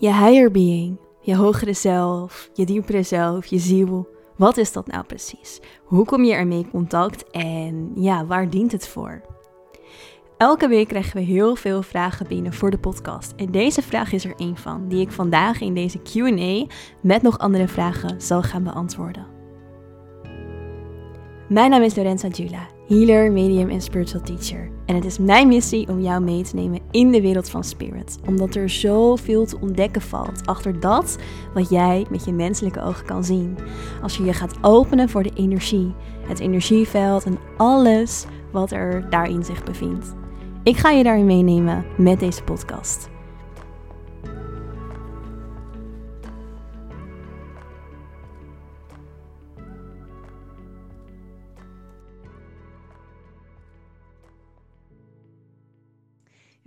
Je higher being, je hogere zelf, je diepere zelf, je ziel. Wat is dat nou precies? Hoe kom je ermee in contact en ja, waar dient het voor? Elke week krijgen we heel veel vragen binnen voor de podcast. En deze vraag is er één van, die ik vandaag in deze QA met nog andere vragen zal gaan beantwoorden. Mijn naam is Lorenza Jula healer, medium en spiritual teacher. En het is mijn missie om jou mee te nemen in de wereld van spirit. Omdat er zoveel te ontdekken valt achter dat wat jij met je menselijke ogen kan zien. Als je je gaat openen voor de energie, het energieveld en alles wat er daarin zich bevindt. Ik ga je daarin meenemen met deze podcast.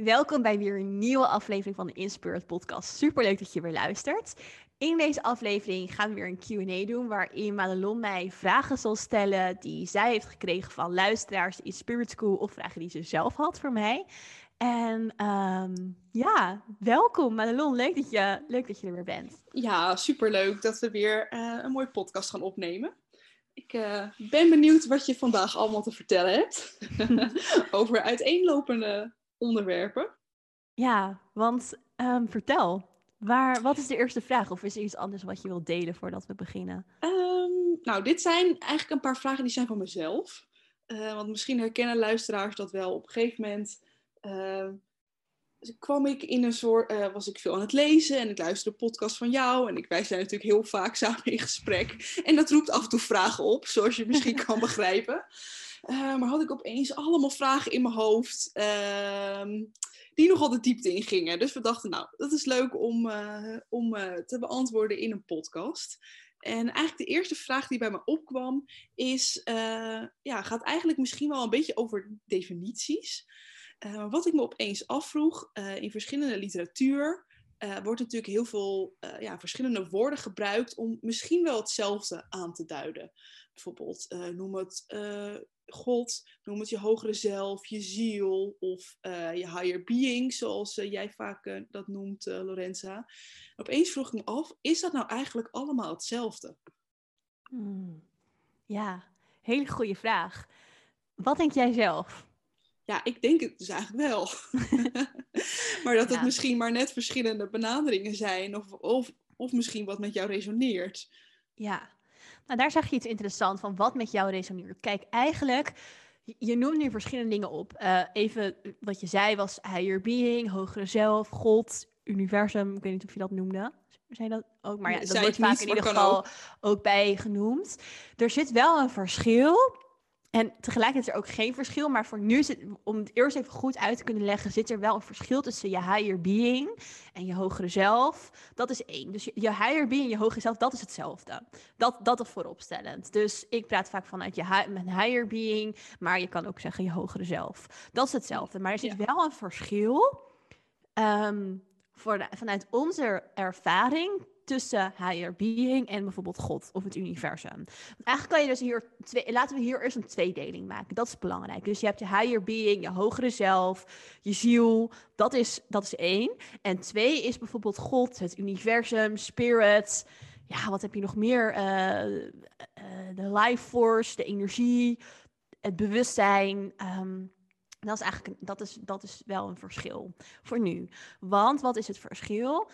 Welkom bij weer een nieuwe aflevering van de Inspirit Podcast. Super leuk dat je weer luistert. In deze aflevering gaan we weer een QA doen. Waarin Madelon mij vragen zal stellen die zij heeft gekregen van luisteraars in Spirit School. Of vragen die ze zelf had voor mij. En um, ja, welkom Madelon. Leuk dat, je, leuk dat je er weer bent. Ja, super leuk dat we weer uh, een mooie podcast gaan opnemen. Ik uh, ben benieuwd wat je vandaag allemaal te vertellen hebt. Over uiteenlopende onderwerpen. Ja, want um, vertel, waar, wat is de eerste vraag? Of is er iets anders wat je wilt delen voordat we beginnen? Um, nou, dit zijn eigenlijk een paar vragen die zijn van mezelf. Uh, want misschien herkennen luisteraars dat wel. Op een gegeven moment uh, kwam ik in een soort, uh, was ik veel aan het lezen en ik luisterde de podcast van jou. En ik, wij zijn natuurlijk heel vaak samen in gesprek. En dat roept af en toe vragen op, zoals je misschien kan begrijpen. Uh, maar had ik opeens allemaal vragen in mijn hoofd. Uh, die nogal de diepte in gingen. Dus we dachten, nou, dat is leuk om, uh, om uh, te beantwoorden in een podcast. En eigenlijk de eerste vraag die bij me opkwam is, ja, gaat eigenlijk misschien wel een beetje over definities. wat ik me opeens afvroeg, in verschillende literatuur wordt natuurlijk heel veel ja, verschillende woorden gebruikt om misschien wel hetzelfde aan te duiden. Bijvoorbeeld noem het God, noem het je hogere zelf, je ziel of uh, je higher being, zoals jij vaak dat noemt, Lorenza. Opeens vroeg ik me af, is dat nou eigenlijk allemaal hetzelfde? Hmm. Ja, hele goede vraag. Wat denk jij zelf? Ja, ik denk het dus eigenlijk wel. maar dat het ja. misschien maar net verschillende benaderingen zijn of, of, of misschien wat met jou resoneert. Ja, nou, daar zeg je iets interessants van wat met jou resoneert. Kijk, eigenlijk, je noemt nu verschillende dingen op. Uh, even wat je zei was higher being, hogere zelf, God, universum. Ik weet niet of je dat noemde. Zijn dat ook? Maar ja, dat wordt vaak in ieder geval ook. ook bij genoemd. Er zit wel een verschil en tegelijkertijd is er ook geen verschil, maar voor nu, zit, om het eerst even goed uit te kunnen leggen, zit er wel een verschil tussen je higher being en je hogere zelf. Dat is één. Dus je, je higher being en je hogere zelf, dat is hetzelfde. Dat, dat is vooropstellend. Dus ik praat vaak vanuit je mijn higher being, maar je kan ook zeggen je hogere zelf. Dat is hetzelfde. Maar er zit ja. wel een verschil um, voor vanuit onze ervaring tussen higher being en bijvoorbeeld God of het universum. Eigenlijk kan je dus hier twee, laten we hier eerst een tweedeling maken. Dat is belangrijk. Dus je hebt je higher being, je hogere zelf, je ziel. Dat is, dat is één. En twee is bijvoorbeeld God, het universum, spirit. Ja, wat heb je nog meer? Uh, uh, de life force, de energie, het bewustzijn. Um, dat is eigenlijk dat is, dat is wel een verschil voor nu. Want wat is het verschil?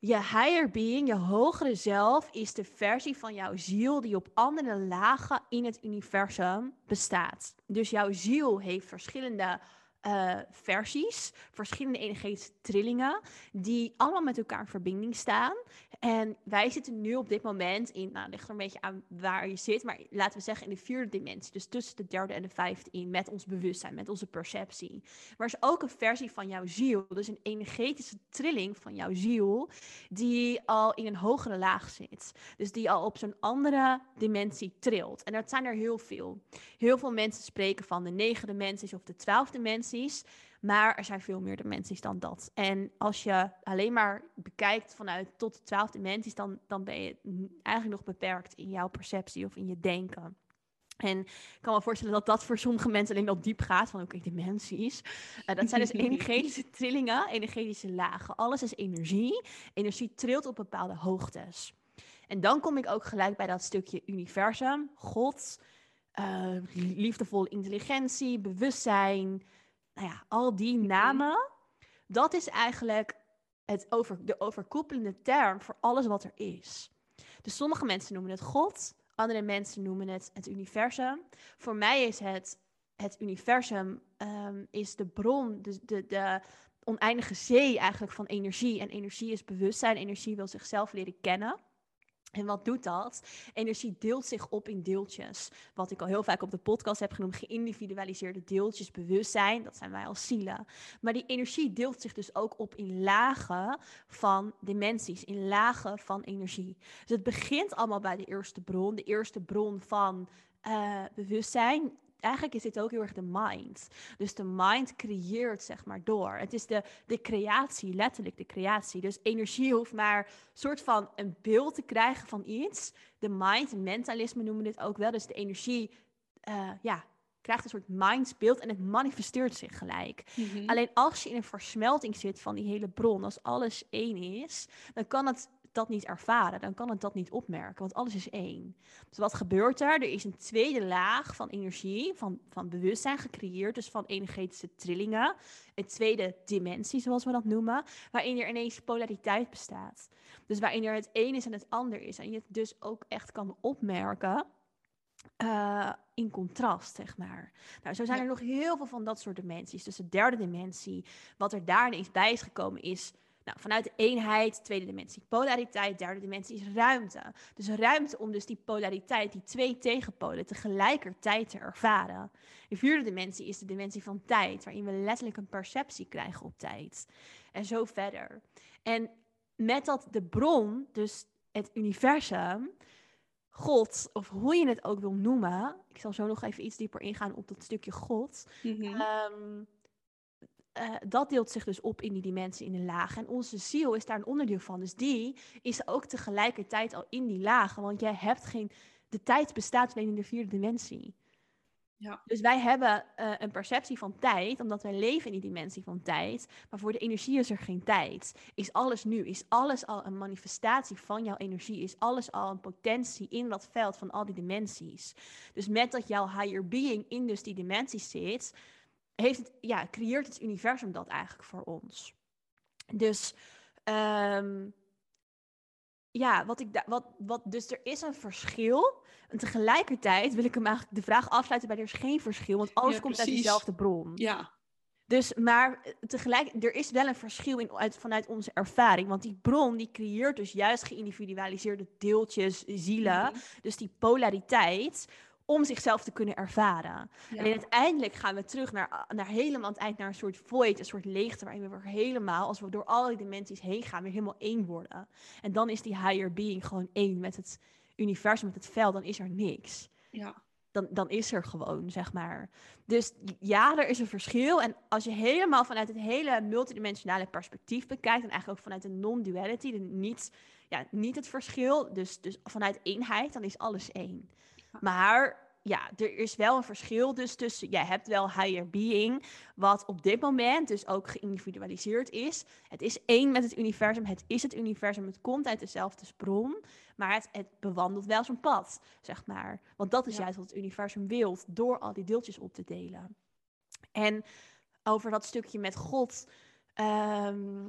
Je higher being, je hogere zelf, is de versie van jouw ziel die op andere lagen in het universum bestaat. Dus jouw ziel heeft verschillende uh, versies, verschillende energetische trillingen, die allemaal met elkaar in verbinding staan. En wij zitten nu op dit moment in, nou, ligt er een beetje aan waar je zit, maar laten we zeggen in de vierde dimensie, dus tussen de derde en de vijfde in, met ons bewustzijn, met onze perceptie. Maar er is ook een versie van jouw ziel, dus een energetische trilling van jouw ziel, die al in een hogere laag zit. Dus die al op zo'n andere dimensie trilt. En dat zijn er heel veel. Heel veel mensen spreken van de negen dimensies of de twaalf dimensies. Maar er zijn veel meer dimensies dan dat. En als je alleen maar bekijkt vanuit tot de twaalf dimensies, dan, dan ben je eigenlijk nog beperkt in jouw perceptie of in je denken. En ik kan me voorstellen dat dat voor sommige mensen alleen al diep gaat, van oké, dimensies. Uh, dat zijn dus energetische trillingen, energetische lagen. Alles is energie. Energie trilt op bepaalde hoogtes. En dan kom ik ook gelijk bij dat stukje universum, God, uh, liefdevolle intelligentie, bewustzijn. Nou ja, al die namen. Dat is eigenlijk het over, de overkoepelende term voor alles wat er is. Dus sommige mensen noemen het God, andere mensen noemen het het universum. Voor mij is het, het universum um, is de bron, de, de, de oneindige zee eigenlijk van energie. En energie is bewustzijn, energie wil zichzelf leren kennen. En wat doet dat? Energie deelt zich op in deeltjes. Wat ik al heel vaak op de podcast heb genoemd, geïndividualiseerde deeltjes, bewustzijn, dat zijn wij als zielen. Maar die energie deelt zich dus ook op in lagen van dimensies, in lagen van energie. Dus het begint allemaal bij de eerste bron, de eerste bron van uh, bewustzijn eigenlijk is dit ook heel erg de mind. Dus de mind creëert, zeg maar, door. Het is de, de creatie, letterlijk de creatie. Dus energie hoeft maar een soort van een beeld te krijgen van iets. De mind, mentalisme noemen we dit ook wel. Dus de energie, uh, ja, krijgt een soort mindsbeeld en het manifesteert zich gelijk. Mhm. Alleen als je in een versmelting zit van die hele bron, als alles één is, dan kan het dat niet ervaren, dan kan het dat niet opmerken, want alles is één. Dus wat gebeurt er? Er is een tweede laag van energie, van, van bewustzijn gecreëerd, dus van energetische trillingen. Een tweede dimensie, zoals we dat noemen, waarin er ineens polariteit bestaat. Dus waarin er het een is en het ander is. En je het dus ook echt kan opmerken. Uh, in contrast, zeg maar. Nou, zo zijn er nog heel veel van dat soort dimensies. Dus de derde dimensie, wat er daar ineens bij is gekomen, is nou, vanuit de eenheid, tweede dimensie polariteit, derde dimensie is ruimte. Dus ruimte om dus die polariteit, die twee tegenpolen, tegelijkertijd te ervaren. De vierde dimensie is de dimensie van tijd, waarin we letterlijk een perceptie krijgen op tijd. En zo verder. En met dat de bron, dus het universum, God, of hoe je het ook wil noemen. Ik zal zo nog even iets dieper ingaan op dat stukje God. Mhm. Ehm, eh, dat deelt zich dus op in die dimensie, in de lagen. En onze ziel is daar een onderdeel van. Dus die is ook tegelijkertijd al in die lagen. Want jij hebt geen. De tijd bestaat alleen in de vierde dimensie. Ja. Dus wij hebben eh, een perceptie van tijd, omdat wij leven in die dimensie van tijd. Maar voor de energie is er geen tijd. Is alles nu? Is alles al een manifestatie van jouw energie? Is alles al een potentie in dat veld van al die dimensies? Dus met dat jouw higher being in dus die dimensies zit, heeft het, ja, creëert het universum dat eigenlijk voor ons. Dus ehm, ja, wat ik wat, wat, dus er is een verschil. En tegelijkertijd wil ik hem eigenlijk de vraag afsluiten bij er is geen verschil, want alles Ja, komt uit dezelfde bron. Ja, Dus, maar eh, tegelijk, er is wel een verschil in, uit, vanuit onze ervaring. Want die bron, die creëert dus juist geïndividualiseerde deeltjes, zielen. Mhm. Dus die polariteit, om zichzelf te kunnen ervaren. ja. En uiteindelijk gaan we terug naar, naar helemaal aan het eind, naar een soort void, een soort leegte, waarin we weer helemaal, als we door al die dimensies heen gaan, weer helemaal één worden. En dan is die higher being gewoon één met het universum, met het veld, dan is er niks ja. dan, dan is er gewoon, zeg maar. Dus ja, er is een verschil. En als je helemaal vanuit het hele multidimensionale perspectief bekijkt, en eigenlijk ook vanuit de non-duality, de niet, ja, niet het verschil, dus, dus vanuit eenheid, dan is alles één. Maar ja, er is wel een verschil dus tussen, jij hebt wel higher being, wat op dit moment dus ook geïndividualiseerd is. Het is één met het universum, het is het universum, het komt uit dezelfde bron, maar het, het bewandelt wel zijn pad, zeg maar. Want dat is Ja. juist wat het universum wil, door al die deeltjes op te delen. En over dat stukje met God. ehm,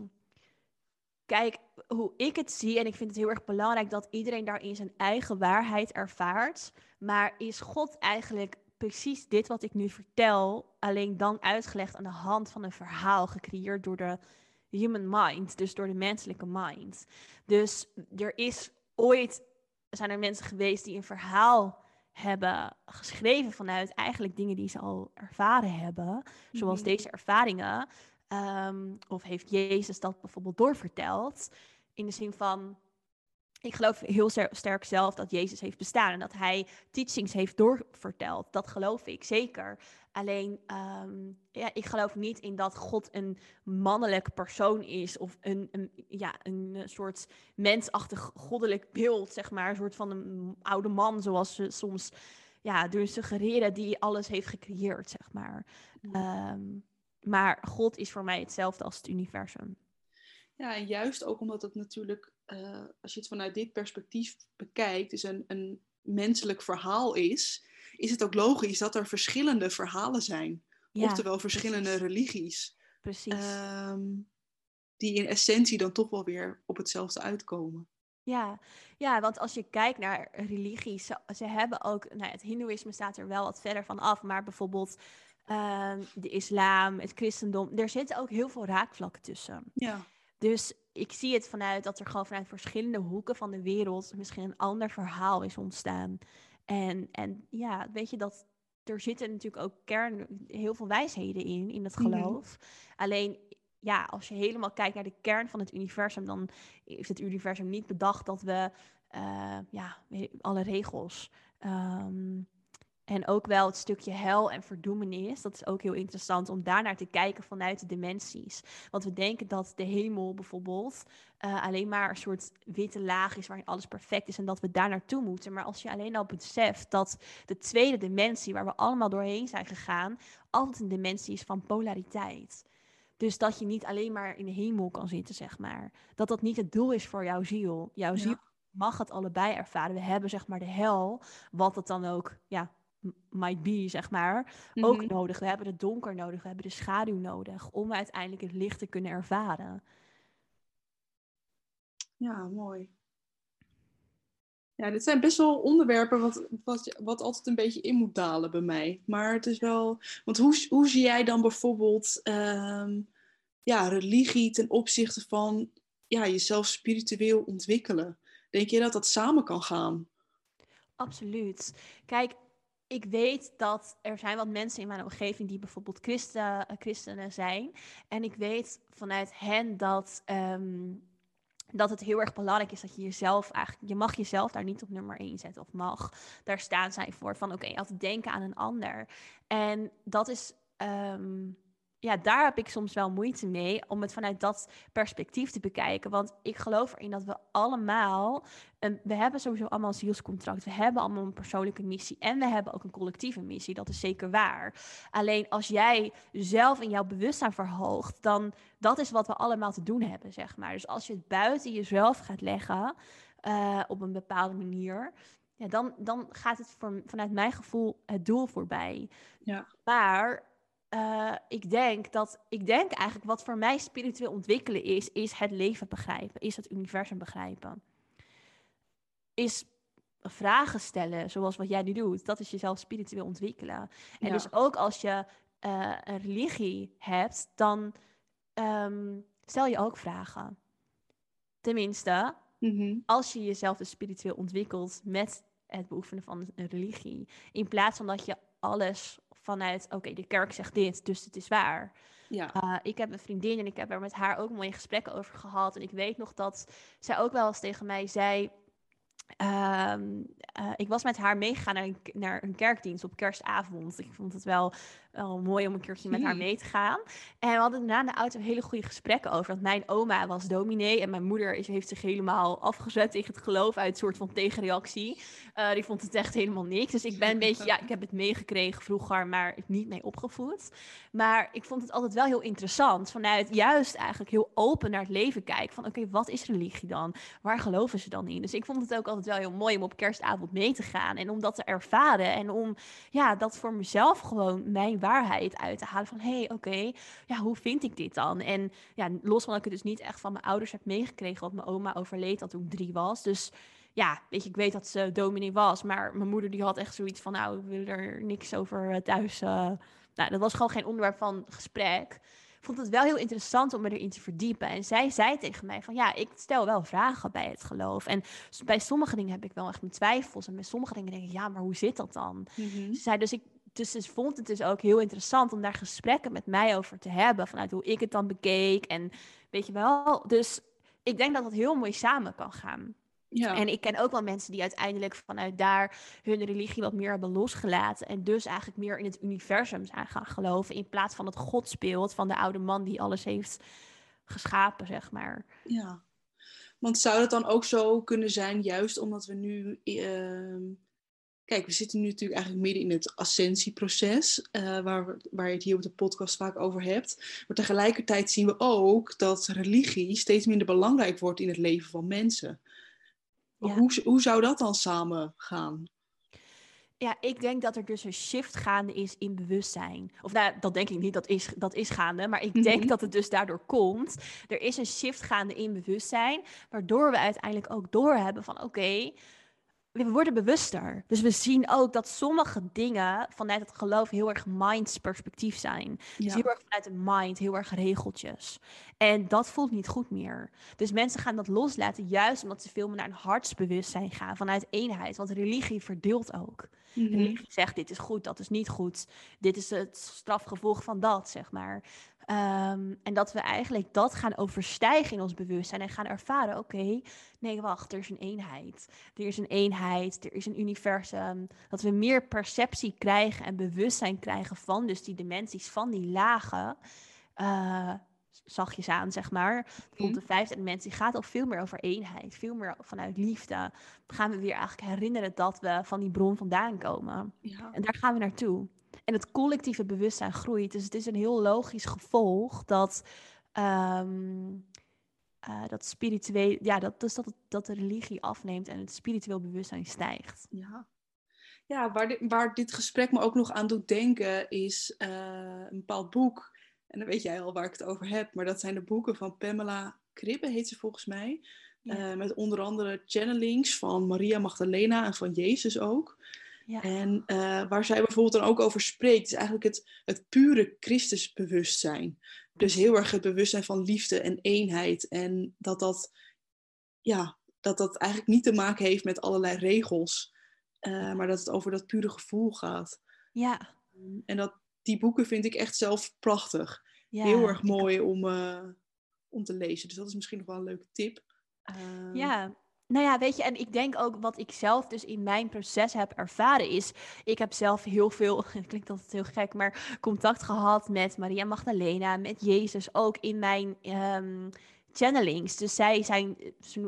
kijk, hoe ik het zie, en ik vind het heel erg belangrijk dat iedereen daarin zijn eigen waarheid ervaart. Maar is God eigenlijk precies dit wat ik nu vertel, alleen dan uitgelegd aan de hand van een verhaal gecreëerd door de human mind, dus door de menselijke mind. Dus er is ooit, zijn er mensen geweest die een verhaal hebben geschreven vanuit eigenlijk dingen die ze al ervaren hebben, zoals Mhm. deze ervaringen. Ehm, of heeft Jezus dat bijvoorbeeld doorverteld? In de zin van, ik geloof heel ster- sterk zelf dat Jezus heeft bestaan en dat hij teachings heeft doorverteld. Dat geloof ik zeker. Alleen, ehm, ja, ik geloof niet in dat God een mannelijk persoon is of een, een, ja, een eh, soort mensachtig goddelijk beeld, zeg maar. Een soort van een oude man, zoals ze soms ja, doen suggereren die alles heeft gecreëerd, zeg maar. Ehm, maar God is voor mij hetzelfde als het universum. Ja, en juist ook omdat het natuurlijk, eh, als je het vanuit dit perspectief bekijkt, dus een, een menselijk verhaal is, is het ook logisch dat er verschillende verhalen zijn. oftewel verschillende religies. Precies. Ehm, die in essentie dan toch wel weer op hetzelfde uitkomen. Ja, ja, want als je kijkt naar religies, ze, ze hebben ook, nou, het Hindoeïsme staat er wel wat verder van af, maar bijvoorbeeld ehm, de islam, het christendom, er zitten ook heel veel raakvlakken tussen. Ja. Dus ik zie het vanuit dat er gewoon vanuit verschillende hoeken van de wereld misschien een ander verhaal is ontstaan. En, en ja, weet je dat er zitten natuurlijk ook kern, heel veel wijsheden in, in het mhm. geloof. Alleen ja, als je helemaal kijkt naar de kern van het universum, dan heeft het universum niet bedacht dat we uh, ja, alle regels. Um, en ook wel het stukje hel en verdoemenis. Dat is ook heel interessant om daarnaar te kijken vanuit de dimensies. Want we denken dat de hemel bijvoorbeeld uh, alleen maar een soort witte laag is waarin alles perfect is en dat we daar naartoe moeten. Maar als je alleen al beseft dat de tweede dimensie waar we allemaal doorheen zijn gegaan, altijd een dimensie is van polariteit. Dus dat je niet alleen maar in de hemel kan zitten, zeg maar. Dat dat niet het doel is voor jouw ziel. Jouw ziel mag het allebei ervaren. We hebben zeg maar de hel, wat het dan ook ja, might be, zeg maar, ook mhm. nodig. We hebben het donker nodig, we hebben de schaduw nodig om uiteindelijk het licht te kunnen ervaren. Ja, mooi. Ja, dit zijn best wel onderwerpen wat, wat, wat altijd een beetje in moet dalen bij mij. Maar het is wel. Want hoe, hoe zie jij dan bijvoorbeeld um, ja, religie ten opzichte van ja, jezelf spiritueel ontwikkelen? Denk je dat dat samen kan gaan? Absoluut. Kijk, ik weet dat er zijn wat mensen in mijn omgeving die bijvoorbeeld christen, christenen zijn. En ik weet vanuit hen dat ehm, dat het heel erg belangrijk is dat je jezelf eigenlijk, je mag jezelf daar niet op nummer 1 zetten of mag. Daar staan zij voor van oké, altijd denken aan een ander. En dat is ehm, ja, daar heb ik soms wel moeite mee om het vanuit dat perspectief te bekijken. Want ik geloof erin dat we allemaal, een, we hebben sowieso allemaal een zielscontract. We hebben allemaal een persoonlijke missie en we hebben ook een collectieve missie. Dat is zeker waar. Alleen als jij zelf in jouw bewustzijn verhoogt, dan dat is wat we allemaal te doen hebben, zeg maar. Dus als je het buiten jezelf gaat leggen uh, op een bepaalde manier, ja, dan, dan gaat het voor, vanuit mijn gevoel het doel voorbij. Ja. Maar uh, ik denk dat, ik denk eigenlijk wat voor mij spiritueel ontwikkelen is, is het leven begrijpen, is het universum begrijpen. Is vragen stellen, zoals wat jij nu doet, dat is jezelf spiritueel ontwikkelen. En dus ook als je uh, een religie hebt, dan um, stel je ook vragen. Tenminste, mm als je jezelf dus spiritueel ontwikkelt met het beoefenen van een religie, in plaats van dat je alles vanuit, oké, de kerk zegt dit, dus het is waar. Ja. Uh, ik heb een vriendin en ik heb er met haar ook mooie gesprekken over gehad. En ik weet nog dat zij ook wel eens tegen mij zei: Um, uh, ik was met haar meegegaan naar een, naar een kerkdienst op kerstavond. Ik vond het wel, wel mooi om een keertje met haar hmm. mee te gaan. En we hadden daarna in de auto hele goede gesprekken over. Want mijn oma was dominee en mijn moeder is, heeft zich helemaal afgezet tegen het geloof uit een soort van tegenreactie. Uh, die vond het echt helemaal niks. Dus ik ben een beetje, ja, ik heb het meegekregen vroeger, maar niet mee opgevoed. Maar ik vond het altijd wel heel interessant. Vanuit juist eigenlijk heel open naar het leven kijken. Van oké, wat is religie dan? Waar geloven ze dan in? Dus ik vond het ook altijd wel heel mooi om op kerstavond mee te gaan. En om dat te ervaren. En om ja, dat voor mezelf gewoon mijn waarheid uit te halen. Van hé, hey, oké, ja, hoe vind ik dit dan? En ja, los van dat ik het dus niet echt van mijn ouders heb meegekregen. Want mijn oma overleed dat toen ik drie was. Dus ja, weet je, ik weet dat ze dominee was. Maar mijn moeder die had echt zoiets van, nou, ik wil er niks over eh, thuis. Uh, nou, dat was gewoon geen onderwerp van gesprek vond het wel heel interessant om me erin te verdiepen. En zij zei tegen mij van ja, ik stel wel vragen bij het geloof. En bij sommige dingen heb ik wel echt mijn twijfels. En bij sommige dingen denk ik, ja, maar hoe zit dat dan? Mm Ze zei dus ik. Dus ze vond het dus ook heel interessant om daar gesprekken met mij over te hebben. Vanuit hoe ik het dan bekeek. En weet je wel. Dus ik denk dat dat heel mooi samen kan gaan. Ja. En ik ken ook wel mensen die uiteindelijk vanuit daar hun religie wat meer hebben losgelaten. En dus eigenlijk meer in het universum zijn gaan geloven. In plaats van het God speelt van de oude man die alles heeft geschapen, zeg maar. Ja. Want zou het dan ook zo kunnen zijn, juist omdat we nu. Uh, kijk, we zitten nu natuurlijk eigenlijk midden in het ascensieproces, uh, waar, waar je het hier op de podcast vaak over hebt. Maar tegelijkertijd zien we ook dat religie steeds minder belangrijk wordt in het leven van mensen. Hoe, hoe zou dat dan samen gaan? Ja, ik denk dat er dus een shift gaande is in bewustzijn. Of nou, dat denk ik niet, dat is, dat is gaande. Maar ik denk mhm. dat het dus daardoor komt. Er is een shift gaande in bewustzijn. Waardoor we uiteindelijk ook doorhebben van oké, we worden bewuster. Dus we zien ook dat sommige dingen vanuit het geloof heel erg minds perspectief zijn. Dus heel erg vanuit de mind, heel erg regeltjes. En dat voelt niet goed meer. Dus mensen gaan dat loslaten, juist omdat ze veel meer naar een hartsbewustzijn gaan, vanuit eenheid. Want religie verdeelt ook. Mm Religie zegt, dit is goed, dat is niet goed. Dit is het strafgevolg van dat, zeg maar. Ehm, en dat we eigenlijk dat gaan overstijgen in ons bewustzijn en gaan ervaren: oké, nee, wacht, er is een eenheid. Er is een eenheid, er is een universum. Dat we meer perceptie krijgen en bewustzijn krijgen van dus die dimensies, van die lagen. Uh, zachtjes aan, zeg maar. Bijvoorbeeld mhm. de vijfde dimensie gaat al veel meer over eenheid, veel meer vanuit liefde. Dan gaan we weer eigenlijk herinneren dat we van die bron vandaan komen. Ja. En daar gaan we naartoe. En het collectieve bewustzijn groeit. Dus het is een heel logisch gevolg dat. Um, uh, dat spiritueel, ja, dat, dus dat, dat de religie afneemt en het spiritueel bewustzijn stijgt. Ja, ja waar, dit, waar dit gesprek me ook nog aan doet denken, is uh, een bepaald boek. En dan weet jij al waar ik het over heb, maar dat zijn de boeken van Pamela Kribbe, heet ze volgens mij. Ja. Uh, met onder andere channelings van Maria Magdalena en van Jezus ook. Ja. En uh, waar zij bijvoorbeeld dan ook over spreekt, is eigenlijk het, het pure Christusbewustzijn. Dus heel erg het bewustzijn van liefde en eenheid. En dat dat, ja, dat dat eigenlijk niet te maken heeft met allerlei regels, uh, maar dat het over dat pure gevoel gaat. Ja. En dat, die boeken vind ik echt zelf prachtig. Ja, heel erg mooi om, uh, om te lezen. Dus dat is misschien nog wel een leuke tip. Ja, nou ja, weet je, en ik denk ook wat ik zelf dus in mijn proces heb ervaren is, ik heb zelf heel veel, het klinkt altijd heel gek, maar contact gehad met Maria Magdalena, met Jezus, ook in mijn um, channelings. Dus zij zijn,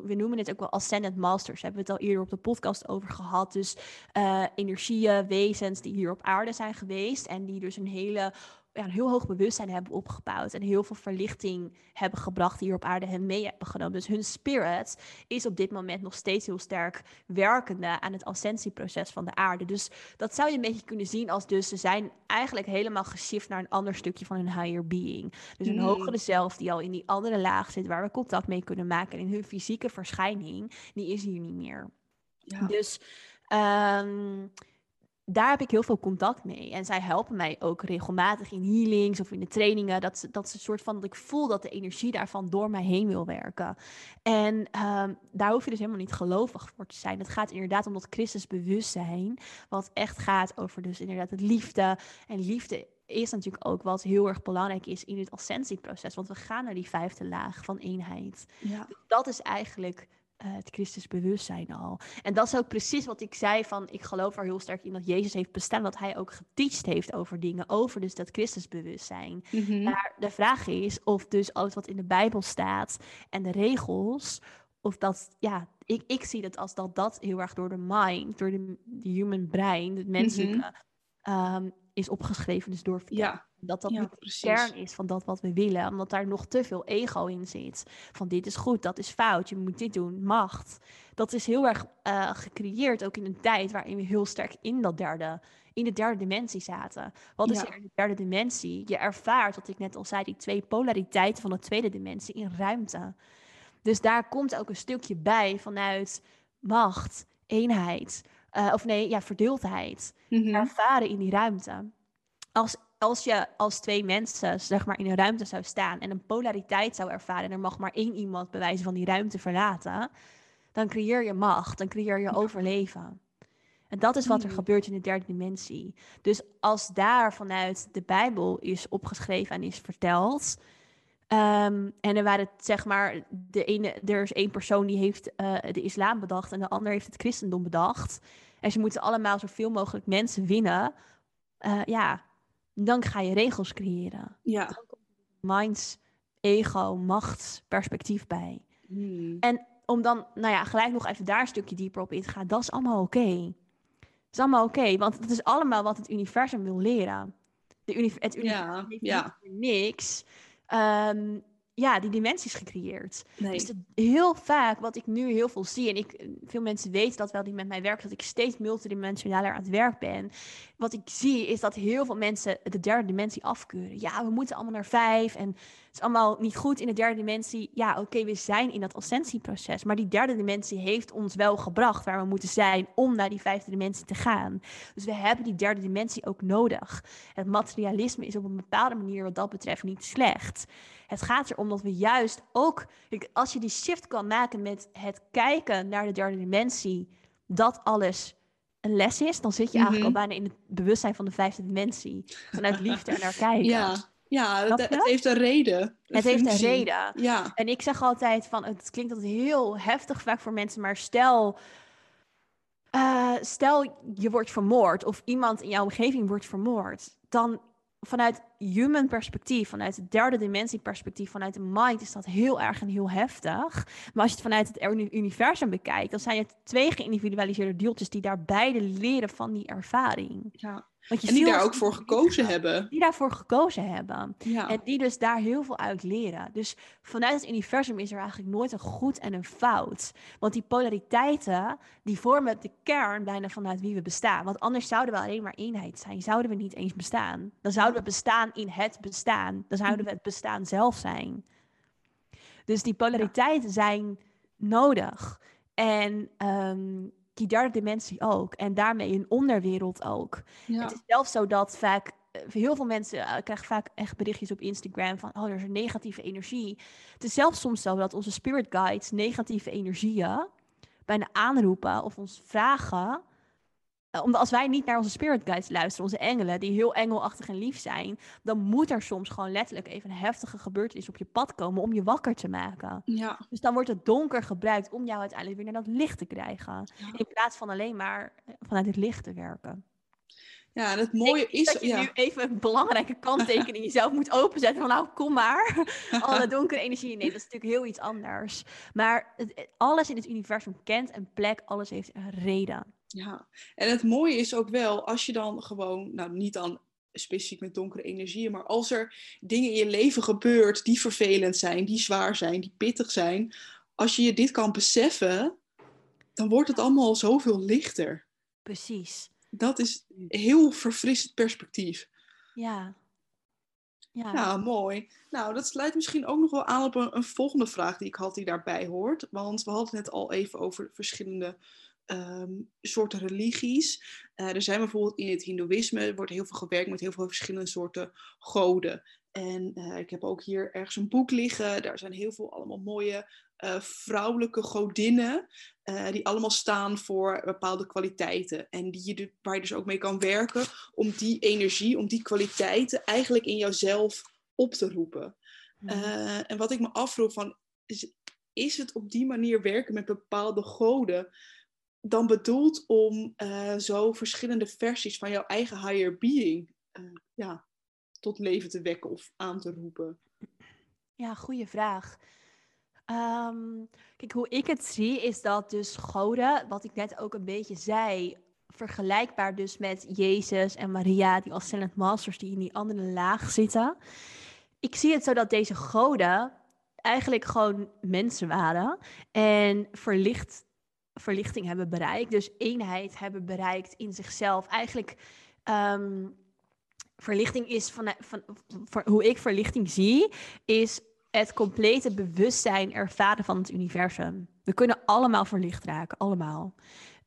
we noemen het ook wel Ascendant Masters, hebben we het al eerder op de podcast over gehad. Dus uh, energieën, wezens die hier op aarde zijn geweest en die dus een hele ja, een heel hoog bewustzijn hebben opgebouwd. En heel veel verlichting hebben gebracht die hier op aarde hen mee hebben genomen. Dus hun spirit is op dit moment nog steeds heel sterk werkende aan het ascensieproces van de aarde. Dus dat zou je een beetje kunnen zien als dus ze zijn eigenlijk helemaal geshift naar een ander stukje van hun higher being. Dus een mm. hogere zelf die al in die andere laag zit waar we contact mee kunnen maken. En in hun fysieke verschijning, die is hier niet meer. Ja. Dus um, daar heb ik heel veel contact mee. En zij helpen mij ook regelmatig in healings of in de trainingen. Dat, dat ze een soort van dat ik voel dat de energie daarvan door mij heen wil werken. En um, daar hoef je dus helemaal niet gelovig voor te zijn. Het gaat inderdaad om dat Christus bewustzijn. Wat echt gaat over dus inderdaad het liefde. En liefde is natuurlijk ook wat heel erg belangrijk is in het ascensieproces. Want we gaan naar die vijfde laag van eenheid. Ja. Dat is eigenlijk uh, het Christusbewustzijn al. En dat is ook precies wat ik zei van, ik geloof er heel sterk in dat Jezus heeft bestaan, dat hij ook geteacht heeft over dingen, over dus dat Christusbewustzijn. Mm Maar de vraag is of dus alles wat in de Bijbel staat en de regels, of dat, ja, ik, ik zie het als dat dat heel erg door de mind, door de, de human brein, het menselijke, mm is opgeschreven, dus door ja. Dat dat niet de kern is van dat wat we willen, omdat daar nog te veel ego in zit. Van dit is goed, dat is fout, je moet dit doen, macht. Dat is heel erg uh, gecreëerd, ook in een tijd waarin we heel sterk in dat derde, in de derde dimensie zaten. Wat is er in de derde dimensie? Je ervaart, wat ik net al zei, die twee polariteiten van de tweede dimensie in ruimte. Dus daar komt ook een stukje bij vanuit macht, eenheid. Uh, of nee, ja, verdeeldheid. Mm Ervaren in die ruimte. Als, als je als twee mensen zeg maar in een ruimte zou staan en een polariteit zou ervaren en er mag maar één iemand bewijzen van die ruimte verlaten, dan creëer je macht, dan creëer je overleven. En dat is wat er mm. gebeurt in de derde dimensie. Dus als daar vanuit de Bijbel is opgeschreven en is verteld, Ehm, en er waren zeg maar, de ene, er is één persoon die heeft uh, de islam bedacht en de ander heeft het christendom bedacht. En ze moeten allemaal zoveel mogelijk mensen winnen. Uh, ja, dan ga je regels creëren. Ja. Minds, ego, macht, perspectief bij. Hmm. En om dan, nou ja, gelijk nog even daar een stukje dieper op in te gaan, dat is allemaal oké. is allemaal oké, want het is allemaal wat het universum wil leren. De uni het universum Ja, heeft ja. niks ehm, ja, die dimensies gecreëerd. Nee. Dus heel vaak, wat ik nu heel veel zie, en ik, veel mensen weten dat wel die met mij werken, dat ik steeds multidimensionaler aan het werk ben. Wat ik zie is dat heel veel mensen de derde dimensie afkeuren. Ja, we moeten allemaal naar vijf en het is allemaal niet goed in de derde dimensie. Ja, oké, we zijn in dat ascensieproces, maar die derde dimensie heeft ons wel gebracht waar we moeten zijn om naar die vijfde dimensie te gaan. Dus we hebben die derde dimensie ook nodig. Het materialisme is op een bepaalde manier wat dat betreft niet slecht. Het gaat erom dat we juist ook, als je die shift kan maken met het kijken naar de derde dimensie, dat alles een les is, dan zit je eigenlijk Mhm. al bijna in het bewustzijn van de vijfde dimensie. Vanuit liefde er naar kijken. Ja, ja het, heeft een reden. een Het heeft een reden. Ja, En ik zeg altijd van, het klinkt altijd heel heftig vaak voor mensen, maar stel, eh, stel je wordt vermoord of iemand in jouw omgeving wordt vermoord, dan vanuit human perspectief, vanuit het derde dimensie perspectief, vanuit de mind is dat heel erg en heel heftig. Maar als je het vanuit het uni- universum bekijkt, dan zijn het twee geïndividualiseerde deeltjes die daar beide leren van die ervaring. ja. Want je En die daar ook voor gekozen hebben. Die daarvoor gekozen hebben. Ja. En die dus daar heel veel uit leren. Dus vanuit het universum is er eigenlijk nooit een goed en een fout. Want die polariteiten, die vormen de kern bijna vanuit wie we bestaan. Want anders zouden we alleen maar eenheid zijn. Zouden we niet eens bestaan. Dan zouden we bestaan in het bestaan. Dan zouden we het bestaan zelf zijn. Dus die polariteiten zijn nodig. En ehm, die derde dimensie ook. En daarmee een onderwereld ook. ja. Het is zelfs zo dat vaak, eh, heel veel mensen eh, krijgen vaak echt berichtjes op Instagram van, oh, er is een negatieve energie. Het is zelfs soms zo dat onze spirit guides negatieve energieën bijna aanroepen of ons vragen. Eh, Omdat als wij niet naar onze spirit guides luisteren, onze engelen, die heel engelachtig en lief zijn, dan moet er soms gewoon letterlijk even een heftige gebeurtenis op je pad komen om je wakker te maken. ja. Dus dan wordt het donker gebruikt om jou uiteindelijk weer naar dat licht te krijgen. Ja. In plaats van alleen maar eh, vanuit het licht te werken. Ja, en het mooie is... dat je ja. nu even een belangrijke kanttekening in jezelf moet openzetten. Van nou, kom maar. Alle donkere energie. Nee, dat is natuurlijk heel iets anders. Maar het- alles in het universum kent een plek. Alles heeft een reden. Ja, en het mooie is ook wel, als je dan gewoon, nou niet dan specifiek met donkere energieën, maar als er dingen in je leven gebeurt die vervelend zijn, die zwaar zijn, die pittig zijn, als je je dit kan beseffen, dan wordt het allemaal zoveel lichter. Precies. Dat is heel verfrissend perspectief. Ja. Ja. Ja, mooi. Nou, dat sluit misschien ook nog wel aan op een, een volgende vraag die ik had die daarbij hoort. Want we hadden het net al even over verschillende ehm, soorten religies. Eh, er zijn bijvoorbeeld in het Hindoeïsme wordt heel veel gewerkt met heel veel verschillende soorten goden. En eh, ik heb ook hier ergens een boek liggen. Daar zijn heel veel allemaal mooie eh, vrouwelijke godinnen. die allemaal staan voor bepaalde kwaliteiten. En die je, du- waar je dus ook mee kan werken om die energie, om die kwaliteiten eigenlijk in jouzelf op te roepen. Mhm. En wat ik me afvroeg van, is, is het op die manier werken met bepaalde goden dan bedoeld om eh, zo verschillende versies van jouw eigen higher being eh, ja, tot leven te wekken of aan te roepen? Ja, goede vraag. Ehm, kijk, hoe ik het zie is dat dus goden, wat ik net ook een beetje zei, vergelijkbaar dus met Jezus en Maria, die ascendant masters die in die andere laag zitten. Ik zie het zo dat deze goden eigenlijk gewoon mensen waren en verlicht, verlichting hebben bereikt, dus eenheid hebben bereikt in zichzelf. Eigenlijk ehm, verlichting is van, van, hoe ik verlichting zie, is het complete bewustzijn ervaren van het universum. We kunnen allemaal verlicht raken, allemaal.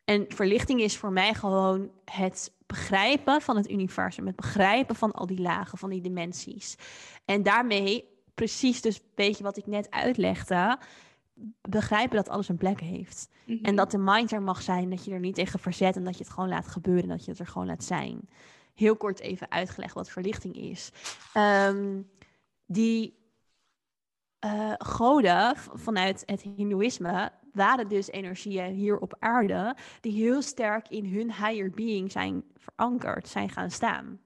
En verlichting is voor mij gewoon het begrijpen van het universum, het begrijpen van al die lagen, van die dimensies. En daarmee, precies dus een beetje wat ik net uitlegde, begrijpen dat alles een plek heeft. Mhm. En dat de mind er mag zijn, dat je er niet tegen verzet en dat je het gewoon laat gebeuren en dat je het er gewoon laat zijn. Heel kort even uitgelegd wat verlichting is. Ehm, die eh, goden vanuit het Hindoeïsme waren dus energieën hier op aarde die heel sterk in hun higher being zijn verankerd, zijn gaan staan.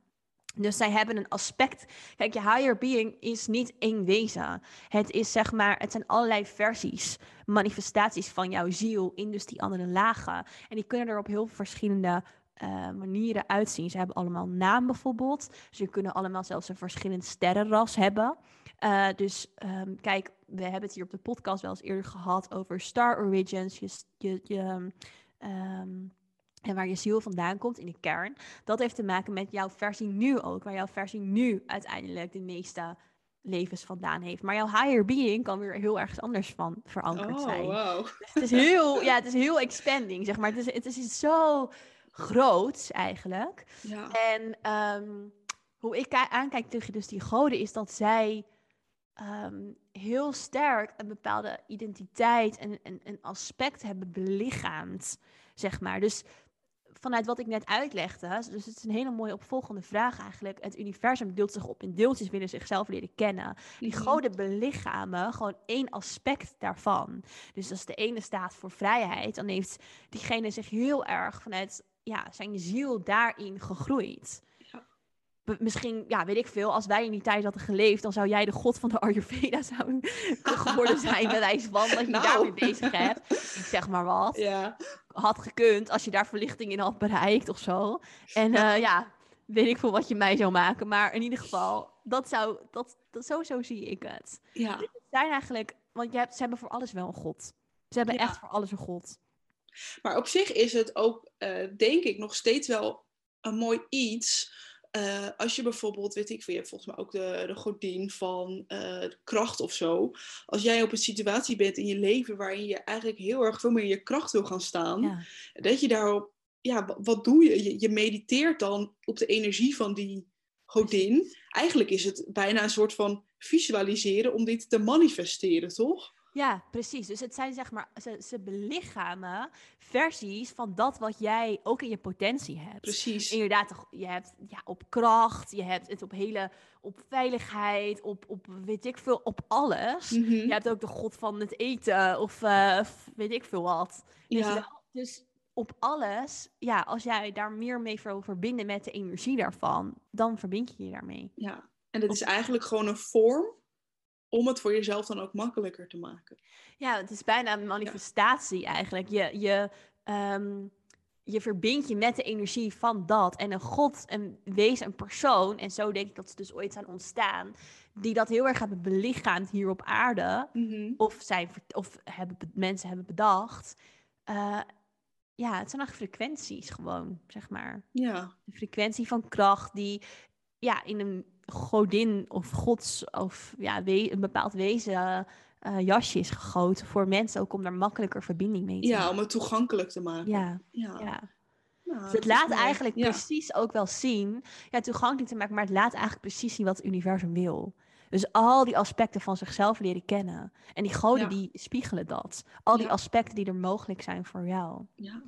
Dus zij hebben een aspect. Kijk, je higher being is niet één wezen. Het is zeg maar, het zijn allerlei versies, manifestaties van jouw ziel in dus die andere lagen. En die kunnen er op heel verschillende uh, manieren uitzien. Ze hebben allemaal naam bijvoorbeeld. Ze kunnen allemaal zelfs een verschillend sterrenras hebben. Uh, dus um, kijk, we hebben het hier op de podcast wel eens eerder gehad over Star Origins. Je, je, je um, en waar je ziel vandaan komt in de kern. Dat heeft te maken met jouw versie nu ook. Waar jouw versie nu uiteindelijk de meeste levens vandaan heeft. Maar jouw higher being kan weer heel erg anders van verankerd oh, zijn. Wow. Dus het is heel, ja, het is heel expanding, zeg maar. Het is, het is zo groot eigenlijk. Ja. En um, hoe ik aankijk tegen dus die goden is dat zij um, heel sterk een bepaalde identiteit en een aspect hebben belichaamd, zeg maar. Dus vanuit wat ik net uitlegde, dus het is een hele mooie opvolgende vraag eigenlijk. Het universum deelt zich op in deeltjes, willen zichzelf leren kennen. Die Mhm. goden belichamen gewoon één aspect daarvan. Dus als de ene staat voor vrijheid, dan heeft diegene zich heel erg vanuit ja, zijn ziel daarin gegroeid. Misschien, ja, weet ik veel, als wij in die tijd hadden geleefd, dan zou jij de god van de Ayurveda zou geworden zijn, bij wijze van, dat je Nou. daarmee bezig hebt. Ik zeg maar wat Ja. had gekund als je daar verlichting in had bereikt of zo. En Ja. ja, weet ik veel wat je mij zou maken. Maar in ieder geval, dat zou, dat, dat, zo, zo zie ik het. ja. Het zijn eigenlijk, want je hebt, ze hebben voor alles wel een god. Ze hebben Ja. echt voor alles een god. Maar op zich is het ook, eh, denk ik, nog steeds wel een mooi iets. Eh, als je bijvoorbeeld, weet ik veel, je hebt volgens mij ook de, de godin van eh, kracht of zo. Als jij op een situatie bent in je leven waarin je eigenlijk heel erg veel meer in je kracht wil gaan staan. Ja. Dat je daarop, ja, wa- wat doe je? je? Je mediteert dan op de energie van die godin. Eigenlijk is het bijna een soort van visualiseren om dit te manifesteren, toch? Ja, precies. Dus het zijn zeg maar, ze, ze belichamen versies van dat wat jij ook in je potentie hebt. Precies. Inderdaad, toch, je hebt ja, op kracht, je hebt het op hele, op veiligheid, op, op weet ik veel, op alles. Mhm. Je hebt ook de god van het eten of eh, weet ik veel wat. Ja. Dus op alles, ja, als jij daar meer mee wil verbinden met de energie daarvan, dan verbind je je daarmee. Ja, en het is eigenlijk gewoon een vorm om het voor jezelf dan ook makkelijker te maken. Ja, het is bijna een manifestatie eigenlijk. Je, je, ehm, je verbindt je met de energie van dat. En een god, een wezen, een persoon, en zo denk ik dat ze dus ooit zijn ontstaan, die dat heel erg hebben belichaamd hier op aarde. of, zijn, of hebben, be- mensen hebben bedacht. Eh, ja, het zijn echt frequenties gewoon, zeg maar. Ja, Een frequentie van kracht die ja, in een godin of gods of ja, een bepaald wezen eh, jasje is gegoten voor mensen ook om daar makkelijker verbinding mee te ja maken. om het toegankelijk te maken. Ja, ja. ja. Nou, Dus het laat eigenlijk Ja. precies ook wel zien, ja, toegankelijk te maken, maar het laat eigenlijk precies zien wat het universum wil. Dus al die aspecten van zichzelf leren kennen. En die goden Ja. die spiegelen dat. Al die Ja. aspecten die er mogelijk zijn voor jou. Ja.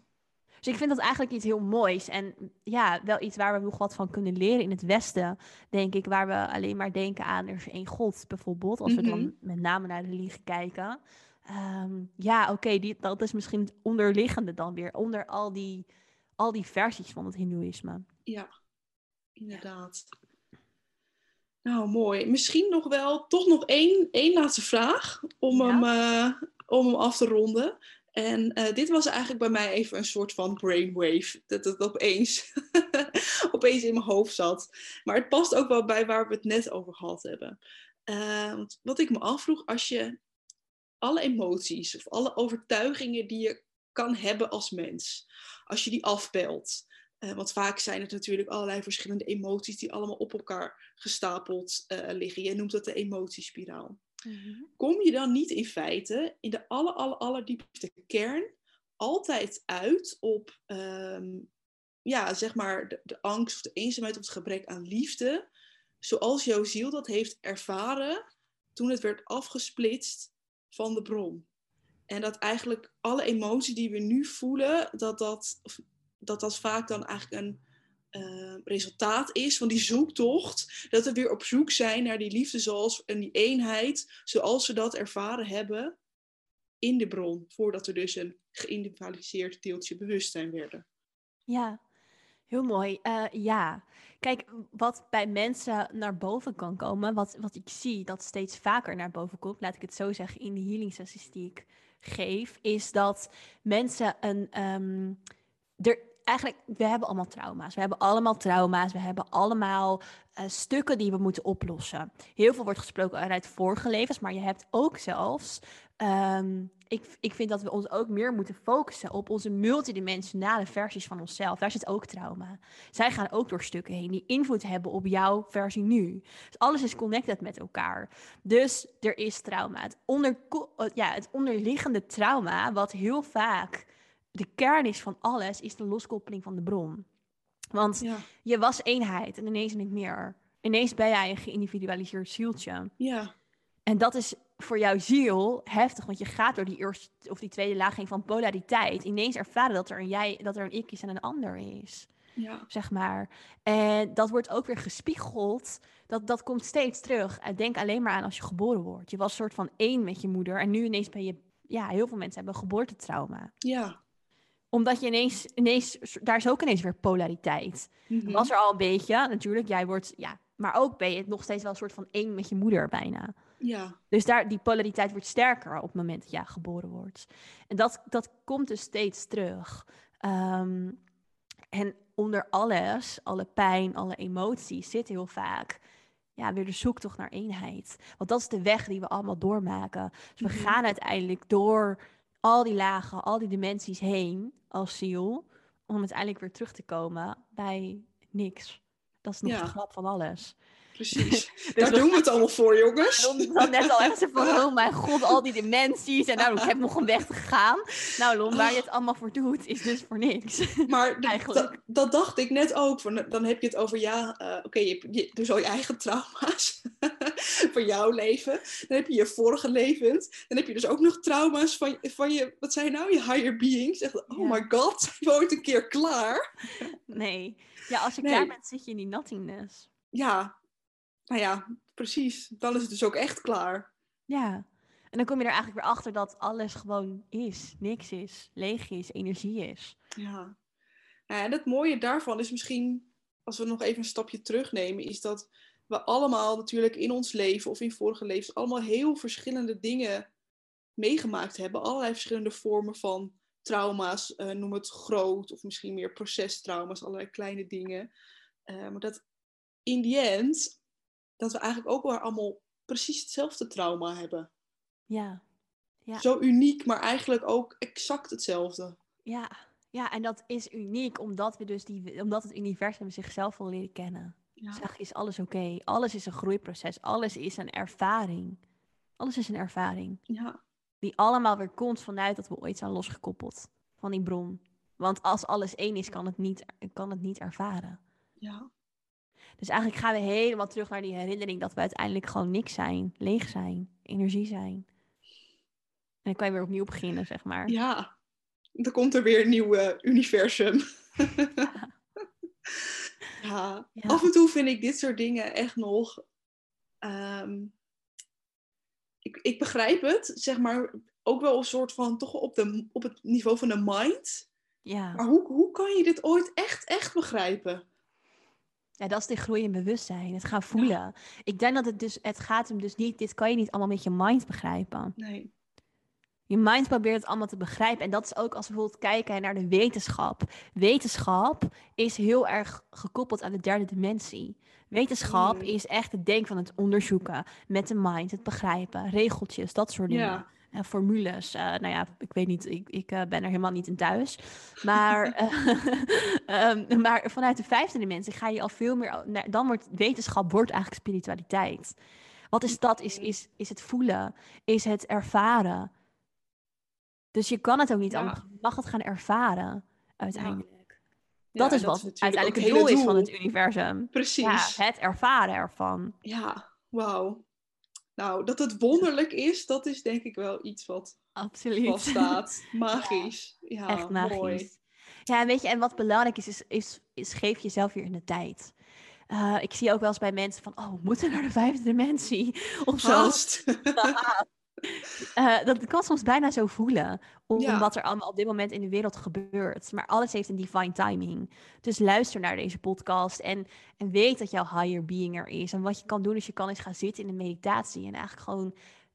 Dus ik vind dat eigenlijk iets heel moois. En ja, wel iets waar we nog wat van kunnen leren in het Westen, denk ik. Waar we alleen maar denken aan er is één God, bijvoorbeeld. Als we Mhm. dan met name naar de religie kijken. Ehm, ja, oké, dat is misschien het onderliggende dan weer. Onder al die, al die versies van het Hindoeïsme. ja, inderdaad. Nou, mooi. Misschien nog wel, toch nog één, één laatste vraag om, Ja. hem, eh, om hem af te ronden. En eh, dit was eigenlijk bij mij even een soort van brainwave. Dat het opeens, opeens in mijn hoofd zat. Maar het past ook wel bij waar we het net over gehad hebben. Want wat ik me afvroeg, als je alle emoties of alle overtuigingen die je kan hebben als mens, als je die afpelt. eh, want vaak zijn het natuurlijk allerlei verschillende emoties die allemaal op elkaar gestapeld liggen. Jij noemt dat de emotiespiraal kom je dan niet in feite in de aller, aller, allerdiepste kern altijd uit op, ehm, ja, zeg maar, de, de angst of de eenzaamheid of het gebrek aan liefde, zoals jouw ziel dat heeft ervaren toen het werd afgesplitst van de bron. En dat eigenlijk alle emoties die we nu voelen, dat dat, dat, dat vaak dan eigenlijk een eh, resultaat is van die zoektocht. Dat we weer op zoek zijn naar die liefde zoals, en die eenheid, zoals we dat ervaren hebben in de bron. Voordat we dus een geïndividualiseerd deeltje bewustzijn werden. Ja, heel mooi. Eh, ja, kijk, wat bij mensen naar boven kan komen, wat, wat ik zie dat steeds vaker naar boven komt, laat ik het zo zeggen, in de healing sessies die ik geef, is dat mensen een. ehm, er, eigenlijk, we hebben allemaal trauma's. We hebben allemaal trauma's. We hebben allemaal uh, stukken die we moeten oplossen. Heel veel wordt gesproken uit vorige levens, maar je hebt ook zelfs. Um, ik, ik vind dat we ons ook meer moeten focussen op onze multidimensionale versies van onszelf. Daar zit ook trauma. Zij gaan ook door stukken heen die invloed hebben op jouw versie nu. Dus alles is connected met elkaar. Dus er is trauma. Het, onder, ja, het onderliggende trauma, wat heel vaak de kern is van alles, is de loskoppeling van de bron. Want je was eenheid en ineens niet meer. Ineens ben jij een geïndividualiseerd zieltje. Ja. En dat is voor jouw ziel heftig, want je gaat door die eerste of die tweede laag heen van polariteit. Ineens ervaren dat er een jij, dat er een ik is en een ander is. Ja. Zeg maar. En dat wordt ook weer gespiegeld. Dat, dat komt steeds terug. Denk alleen maar aan als je geboren wordt. Je was een soort van één met je moeder. En nu ineens ben je. Ja, heel veel mensen hebben geboortetrauma. Ja omdat je ineens, ineens, daar is ook ineens weer polariteit. Mm Was er al een beetje, natuurlijk, jij wordt, ja, maar ook ben je nog steeds wel een soort van één met je moeder bijna. Ja. Dus daar, die polariteit wordt sterker op het moment dat jij geboren wordt. En dat, dat komt dus steeds terug. Ehm, en onder alles, alle pijn, alle emoties, zit heel vaak ja, weer de zoektocht naar eenheid. Want dat is de weg die we allemaal doormaken. Dus we mhm. gaan uiteindelijk door al die lagen, al die dimensies heen als ziel, om uiteindelijk weer terug te komen bij niks. Dat is nog de grap van alles. Precies. dus Daar doen we het allemaal voor, jongens. Lon dan net al even van, oh mijn god, al die dimensies. En nou, ik heb nog een weg te gaan. Nou, Lon, waar je het allemaal voor doet, is dus voor niks. Maar Eigenlijk. Dat, dacht ik net ook. Van, dan heb je het over, ja, uh, oké, okay, je, je dus al je eigen trauma's van jouw leven. Dan heb je je vorige levens. Dan heb je dus ook nog trauma's van, van je, wat zijn nou, je higher being. Zeg, oh my god, ooit een keer klaar? Nee. Ja, als je klaar bent, zit je in die nothingness. Ja, nou ja, precies. Dan is het dus ook echt klaar. Ja. En dan kom je er eigenlijk weer achter dat alles gewoon is, niks is, leeg is, energie is. Ja. Nou en het mooie daarvan is misschien, als we nog even een stapje terugnemen, is dat we allemaal natuurlijk in ons leven of in vorige levens allemaal heel verschillende dingen meegemaakt hebben. Allerlei verschillende vormen van trauma's, uh, noem het groot of misschien meer procestrauma's, allerlei kleine dingen. Uh, maar dat in die end dat we eigenlijk ook wel allemaal precies hetzelfde trauma hebben. Ja. ja. Zo uniek, maar eigenlijk ook exact hetzelfde. Ja. ja, en dat is uniek omdat, we dus die, omdat het universum zichzelf wil leren kennen. Ja. Dus is alles oké. Alles is een groeiproces. Alles is een ervaring. Alles is een ervaring. Ja. Die allemaal weer komt vanuit dat we ooit zijn losgekoppeld van die bron. Want als alles één is, kan het niet, kan het niet ervaren. Ja. Dus eigenlijk gaan we helemaal terug naar die herinnering dat we uiteindelijk gewoon niks zijn, leeg zijn, energie zijn. En dan kan je weer opnieuw beginnen, zeg maar. Ja, dan komt er weer een nieuw uh, universum. Ja. ja. af en toe vind ik dit soort dingen echt nog. Ehm, ik, ik begrijp het, zeg maar, ook wel een soort van toch op, de, op het niveau van de mind. Ja. Maar hoe, hoe kan je dit ooit echt, echt begrijpen? Ja, dat is de groei in bewustzijn. Het gaan voelen. Ik denk dat het dus, het gaat hem dus niet, dit kan je niet allemaal met je mind begrijpen. Nee. Je mind probeert het allemaal te begrijpen. En dat is ook als we bijvoorbeeld kijken naar de wetenschap. Wetenschap is heel erg gekoppeld aan de derde dimensie. Wetenschap mm. is echt het denken van het onderzoeken met de mind, het begrijpen, regeltjes, dat soort dingen. Ja uh, formules. Uh, nou ja, ik weet niet, ik, ik uh, ben er helemaal niet in thuis. Maar, um, maar vanuit de vijfde dimensie ga je al veel meer. Dan wordt wetenschap wordt eigenlijk spiritualiteit. Wat is dat? Is, is, is het voelen? Is het ervaren? Dus je kan het ook niet, ja. mag het gaan ervaren uiteindelijk. Ja. Dat is wat uiteindelijk het doel, is van het universum. Precies. Ja, het ervaren ervan. Ja, wauw. Nou, dat het wonderlijk is, dat is denk ik wel iets wat Absoluut. vaststaat. Magisch. Ja, Echt magisch. Mooi. Ja, weet je, en wat belangrijk is, is, is, is geef jezelf weer in de tijd. Uh, ik zie ook wel eens bij mensen van, oh, we moeten naar de vijfde dimensie. Of zo. Uh, dat kan soms bijna zo voelen, om wat er allemaal op dit moment in de wereld gebeurt. Maar alles heeft een divine timing. Dus luister naar deze podcast en, en weet dat jouw higher being er is. En wat je kan doen, is je kan eens gaan zitten in een meditatie en eigenlijk gewoon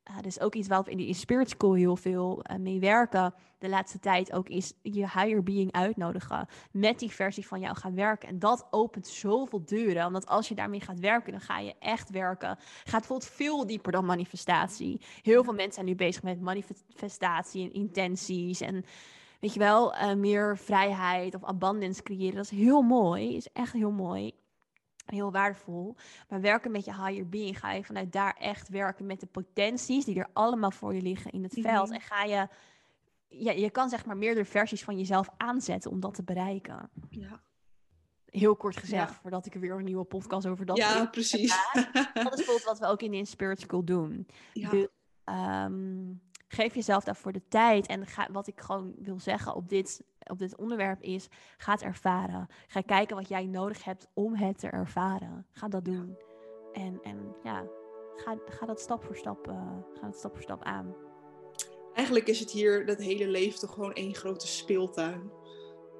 uh, dus ook iets waar we in de Spirit School heel veel uh, mee werken de laatste tijd ook is je higher being uitnodigen. Met die versie van jou gaan werken. En dat opent zoveel deuren. Omdat als je daarmee gaat werken, dan ga je echt werken. Gaat bijvoorbeeld veel dieper dan manifestatie. Heel veel mensen zijn nu bezig met manifestatie en intenties. En weet je wel, uh, meer vrijheid of abundance creëren. Dat is heel mooi. Is echt heel mooi heel waardevol. Maar werken met je higher being ga je vanuit daar echt werken met de potenties die er allemaal voor je liggen in het veld. En ga je, ja, je kan zeg maar meerdere versies van jezelf aanzetten om dat te bereiken. Ja. Heel kort gezegd, voordat ik er weer een nieuwe podcast over dat. Ja, precies. dat is bijvoorbeeld wat we ook in de Inspirit School doen. Ja. Dus, um, geef jezelf daarvoor de tijd. En ga, wat ik gewoon wil zeggen op dit, op dit onderwerp is: ga het ervaren. Ga kijken wat jij nodig hebt om het te ervaren. Ga dat doen. En, en ja, ga, ga dat stap voor stap, uh, ga dat stap voor stap aan. Eigenlijk is het hier dat hele leven toch gewoon één grote speeltuin.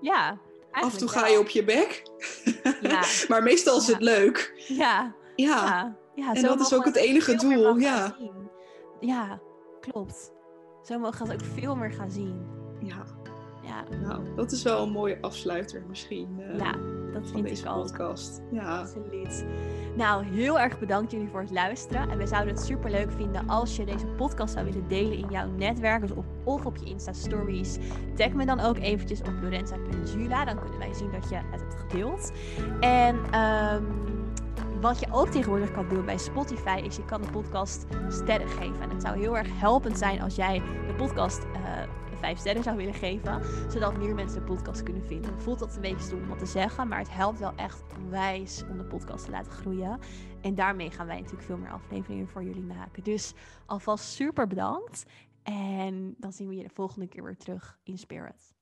Ja. Af en toe ga je op je bek. Ja. maar meestal is het leuk. Ja. Ja. ja. en dat is ook het enige doel. Ja. Ja, klopt. Zo mogen we ook veel meer gaan zien. Ja. Ja. Nou, dat is wel een mooie afsluiter misschien. Uh, ja, dat vind deze ik ook. podcast. Ja. Absoluut. Nou, heel erg bedankt jullie voor het luisteren. En we zouden het super leuk vinden als je deze podcast zou willen delen in jouw netwerk. Dus op, of op je Insta Stories. Tag me dan ook eventjes op lorenza.jula. Dan kunnen wij zien dat je het hebt gedeeld. En... Um, wat je ook tegenwoordig kan doen bij Spotify is je kan de podcast sterren geven. En het zou heel erg helpend zijn als jij de podcast uh, vijf sterren zou willen geven. Zodat meer mensen de podcast kunnen vinden. Voelt dat een beetje stom om wat te zeggen. Maar het helpt wel echt onwijs om de podcast te laten groeien. En daarmee gaan wij natuurlijk veel meer afleveringen voor jullie maken. Dus alvast super bedankt. En dan zien we je de volgende keer weer terug in Spirit.